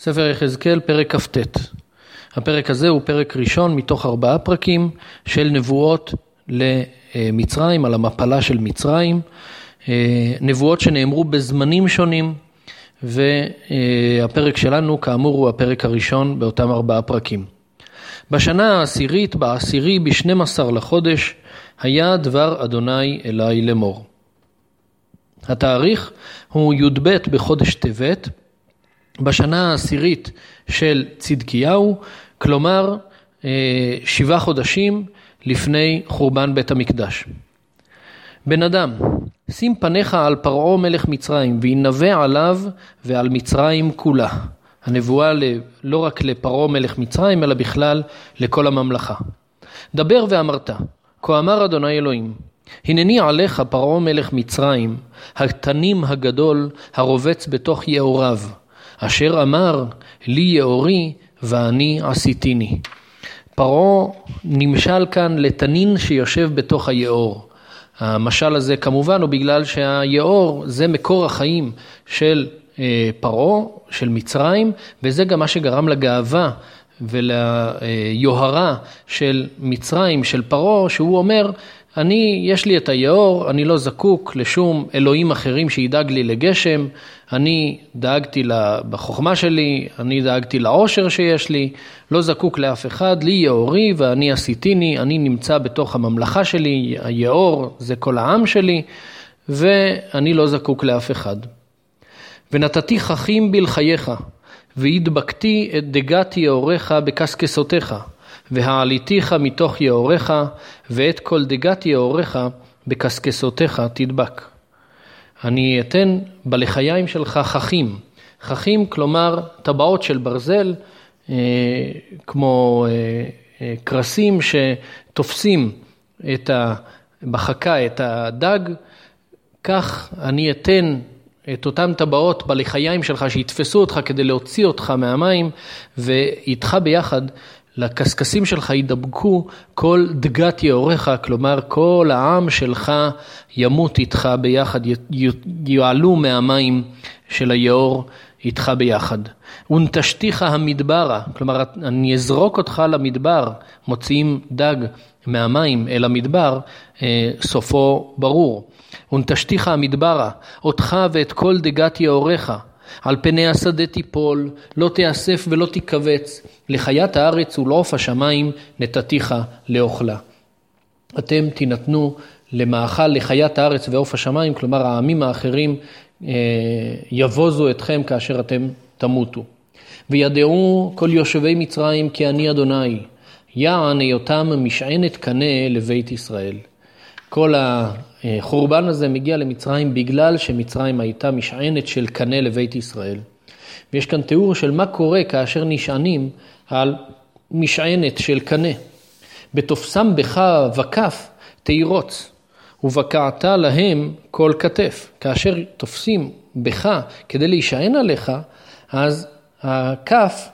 ספר יחזקאל, פרק כ"ט. הפרק הזה הוא פרק ראשון מתוך ארבעה פרקים של נבואות למצרים, על המפלה של מצרים, נבואות שנאמרו בזמנים שונים, והפרק שלנו כאמור הוא הפרק הראשון באותם ארבעה פרקים. בשנה העשירית, בעשירי, בשנים עשר לחודש, היה דבר אדוני אלי לאמור. התאריך הוא י"ב בחודש טבת, בשנה העשירית של צדקיהו, כלומר אה, שבעה חודשים לפני חורבן בית המקדש. בן אדם, שים פניך על פרעה מלך מצרים, וינבא עליו ועל מצרים כולה. הנבואה לא רק לפרעה מלך מצרים, אלא בכלל לכל הממלכה. דבר ואמרת, כה אמר אדוני אלוהים, הנני עליך פרעה מלך מצרים, התנים הגדול הרובץ בתוך יאוריו, אשר אמר, לי יאורי ואני עשיתיני. פרעה נמשל כאן לתנין שיושב בתוך היאור. המשל הזה כמובן הוא בגלל שהיאור זה מקור החיים של אה, פרעה, של מצרים, וזה גם מה שגרם לגאווה וליוהרה של מצרים, של פרעה, שהוא אומר, אני, יש לי את היאור, אני לא זקוק לשום אלוהים אחרים שידאג לי לגשם, אני דאגתי בחוכמה שלי, אני דאגתי לעושר שיש לי, לא זקוק לאף אחד, לי יאורי ואני עשיתיני, אני נמצא בתוך הממלכה שלי, היאור זה כל העם שלי, ואני לא זקוק לאף אחד. ונתתי חכים בלחייך, והדבקתי את דגת יאוריך בקשקשותיך. והעליתיך מתוך יאוריך, ואת כל דגת יאוריך בקשקשותיך תדבק. אני אתן בלחיים שלך חכים. חכים, כלומר טבעות של ברזל, אה, כמו אה, אה, קרסים שתופסים את ה, בחכה את הדג, כך אני אתן את אותן טבעות בלחיים שלך שיתפסו אותך כדי להוציא אותך מהמים, ואיתך ביחד לקשקשים שלך ידבקו כל דגת יאוריך, כלומר כל העם שלך ימות איתך ביחד, יעלו מהמים של היאור איתך ביחד. ונטשתיך המדברה, כלומר אני אזרוק אותך למדבר, מוציאים דג מהמים אל המדבר, אה, סופו ברור. ונטשתיך המדברה, אותך ואת כל דגת יאוריך. על פני השדה תיפול, לא תיאסף ולא תיכווץ, לחיית הארץ ולעוף השמיים נתתיך לאוכלה. אתם תינתנו למאכל לחיית הארץ ועוף השמיים, כלומר העמים האחרים אה, יבוזו אתכם כאשר אתם תמותו. וידעו כל יושבי מצרים כי אני אדוני, יען היותם משענת קנה לבית ישראל. כל החורבן הזה מגיע למצרים בגלל שמצרים הייתה משענת של קנה לבית ישראל. ויש כאן תיאור של מה קורה כאשר נשענים על משענת של קנה. בתופסם בך וכף תירוץ, ובקעת להם כל כתף. כאשר תופסים בך כדי להישען עליך, אז הכף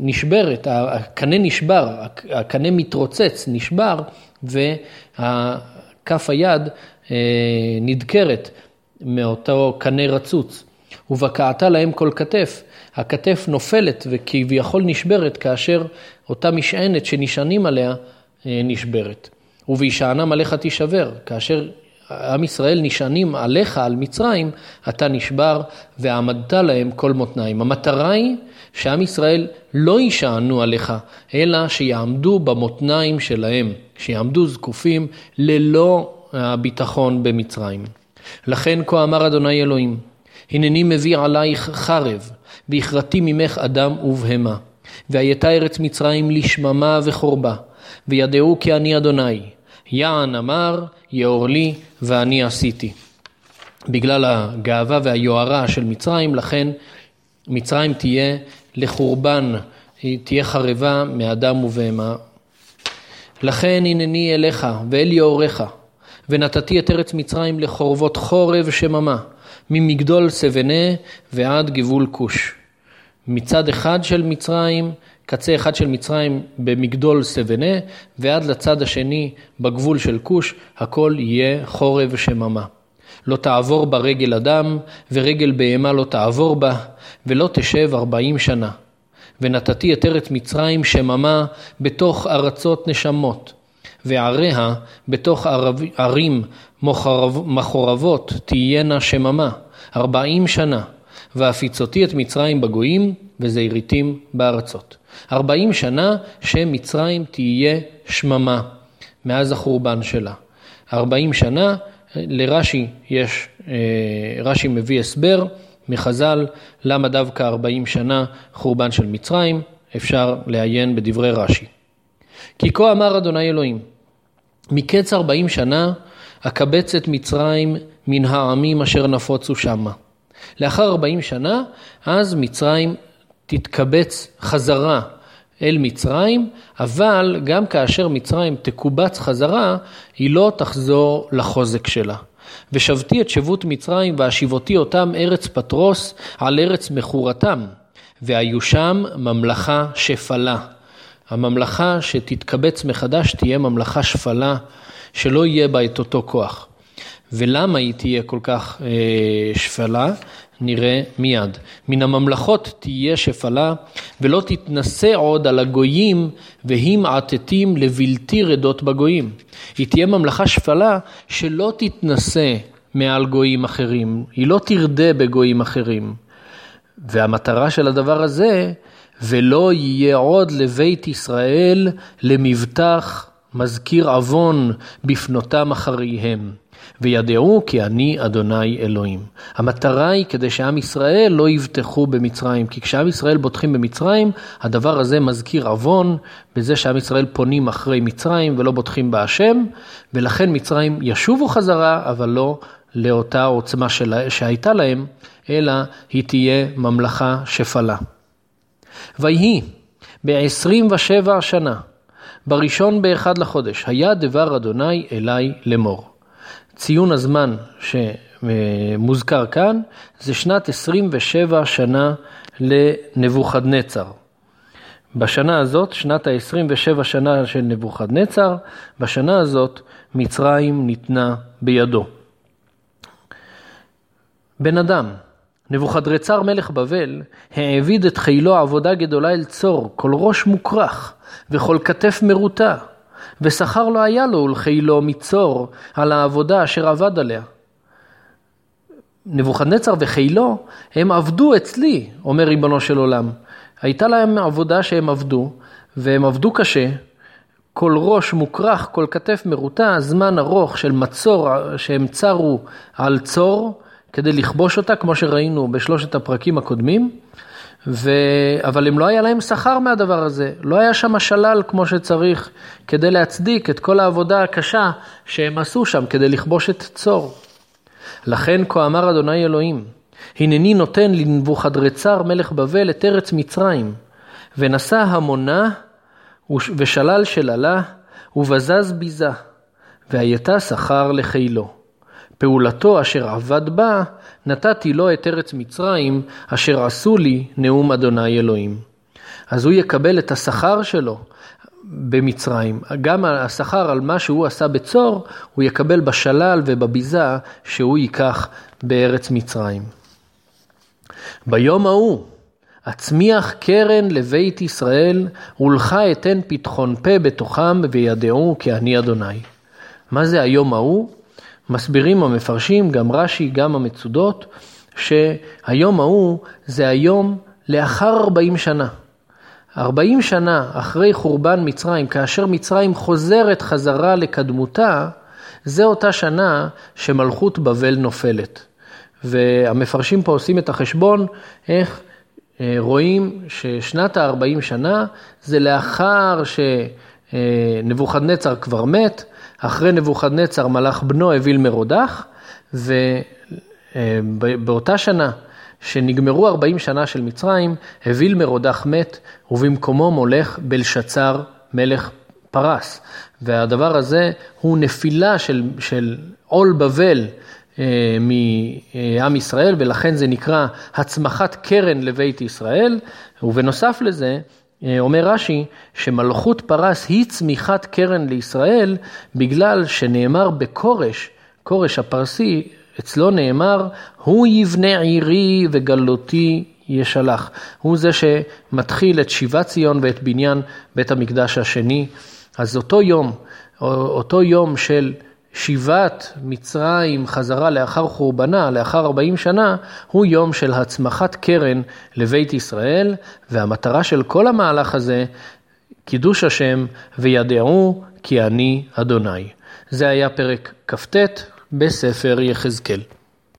נשברת, הקנה נשבר, הקנה מתרוצץ, נשבר, וכף היד אה, נדקרת מאותו קנה רצוץ. ובקעת להם כל כתף. הכתף נופלת וכביכול נשברת כאשר אותה משענת שנשענים עליה אה, נשברת. ובהישענם עליך תישבר. כאשר עם ישראל נשענים עליך, על מצרים, אתה נשבר ועמדת להם כל מותניים. המטרה היא שעם ישראל לא יישענו עליך, אלא שיעמדו במותניים שלהם, שיעמדו זקופים ללא הביטחון במצרים. לכן כה אמר אדוני אלוהים, הנני מביא עלייך חרב, והכרתי ממך אדם ובהמה. והייתה ארץ מצרים לשממה וחורבה, וידעו כי אני אדוני. יען אמר, יאור לי, ואני עשיתי. בגלל הגאווה והיוהרה של מצרים, לכן מצרים תהיה לחורבן, היא תהיה חרבה מאדם ובהמה. לכן הנני אליך ואל יאוריך, ונתתי את ארץ מצרים לחורבות חורב שממה, ממגדול סבנה ועד גבול כוש. מצד אחד של מצרים, קצה אחד של מצרים במגדול סבנה, ועד לצד השני בגבול של כוש, הכל יהיה חורב שממה. לא תעבור בה רגל אדם, ורגל בהמה לא תעבור בה, ולא תשב ארבעים שנה. ונתתי את ארץ מצרים שממה בתוך ארצות נשמות, ועריה בתוך ערים מחורבות תהיינה שממה, ארבעים שנה, והפיצותי את מצרים בגויים וזעיריתים בארצות. ארבעים שנה שמצרים תהיה שממה מאז החורבן שלה. ארבעים שנה, לרש"י יש, אה, רש"י מביא הסבר מחז"ל, למה דווקא ארבעים שנה חורבן של מצרים, אפשר לעיין בדברי רש"י. כי כה אמר אדוני אלוהים, מקץ ארבעים שנה אקבץ את מצרים מן העמים אשר נפוצו שמה. לאחר ארבעים שנה, אז מצרים תתקבץ חזרה אל מצרים, אבל גם כאשר מצרים תקובץ חזרה, היא לא תחזור לחוזק שלה. ושבתי את שבות מצרים והשיבותי אותם ארץ פטרוס על ארץ מכורתם, והיו שם ממלכה שפלה. הממלכה שתתקבץ מחדש תהיה ממלכה שפלה, שלא יהיה בה את אותו כוח. ולמה היא תהיה כל כך אה, שפלה? נראה מיד. מן הממלכות תהיה שפלה, ולא תתנשא עוד על הגויים, והם עתתים לבלתי רדות בגויים. היא תהיה ממלכה שפלה שלא תתנשא מעל גויים אחרים, היא לא תרדה בגויים אחרים. והמטרה של הדבר הזה, ולא יהיה עוד לבית ישראל למבטח מזכיר עוון בפנותם אחריהם. וידעו כי אני אדוני אלוהים. המטרה היא כדי שעם ישראל לא יבטחו במצרים, כי כשעם ישראל בוטחים במצרים, הדבר הזה מזכיר עוון בזה שעם ישראל פונים אחרי מצרים ולא בוטחים בהשם, ולכן מצרים ישובו חזרה, אבל לא לאותה עוצמה שלה, שהייתה להם, אלא היא תהיה ממלכה שפלה. ויהי ב-27 שנה, בראשון באחד לחודש, היה דבר אדוני אליי לאמור. ציון הזמן שמוזכר כאן זה שנת 27 שנה לנבוכדנצר. בשנה הזאת, שנת ה-27 שנה של נבוכדנצר, בשנה הזאת מצרים ניתנה בידו. בן אדם, נבוכדרצר מלך בבל העביד את חילו עבודה גדולה אל צור, כל ראש מוכרך וכל כתף מרוטה. ושכר לא היה לו ולחילו מצור על העבודה אשר עבד עליה. נבוכדנצר וחילו, הם עבדו אצלי, אומר ריבונו של עולם. הייתה להם עבודה שהם עבדו, והם עבדו קשה, כל ראש מוכרך, כל כתף מרוטה, זמן ארוך של מצור שהם צרו על צור, כדי לכבוש אותה, כמו שראינו בשלושת הפרקים הקודמים. ו... אבל הם לא היה להם שכר מהדבר הזה, לא היה שם שלל כמו שצריך כדי להצדיק את כל העבודה הקשה שהם עשו שם כדי לכבוש את צור. לכן כה אמר אדוני אלוהים, הנני נותן לנבוכדרצר מלך בבל את ארץ מצרים, ונשא המונה ושלל שללה, ובזז ביזה, והייתה שכר לחילו. פעולתו אשר עבד בה, נתתי לו את ארץ מצרים, אשר עשו לי נאום אדוני אלוהים. אז הוא יקבל את השכר שלו במצרים. גם השכר על מה שהוא עשה בצור, הוא יקבל בשלל ובביזה שהוא ייקח בארץ מצרים. ביום ההוא, אצמיח קרן לבית ישראל, ולך אתן פתחון פה בתוכם, וידעו כי אני אדוני. מה זה היום ההוא? מסבירים המפרשים, גם רש"י, גם המצודות, שהיום ההוא זה היום לאחר 40 שנה. 40 שנה אחרי חורבן מצרים, כאשר מצרים חוזרת חזרה לקדמותה, זה אותה שנה שמלכות בבל נופלת. והמפרשים פה עושים את החשבון איך אה, רואים ששנת ה-40 שנה זה לאחר שנבוכדנצר כבר מת, אחרי נבוכדנצר מלך בנו אוויל מרודח, ובאותה שנה שנגמרו 40 שנה של מצרים, אוויל מרודח מת, ובמקומו מולך בלשצר מלך פרס. והדבר הזה הוא נפילה של, של עול בבל אה, מעם ישראל, ולכן זה נקרא הצמחת קרן לבית ישראל, ובנוסף לזה, אה, אומר רש"י שמלכות פרס היא צמיחת קרן לישראל בגלל שנאמר בכורש, כורש הפרסי, אצלו נאמר, הוא יבנה עירי וגלותי ישלח. הוא זה שמתחיל את שיבת ציון ואת בניין בית המקדש השני. אז אותו יום, אותו יום של שיבת מצרים חזרה לאחר חורבנה, לאחר 40 שנה, הוא יום של הצמחת קרן לבית ישראל, והמטרה של כל המהלך הזה, קידוש השם, וידעו כי אני אדוני. זה היה פרק כ"ט בספר יחזקאל.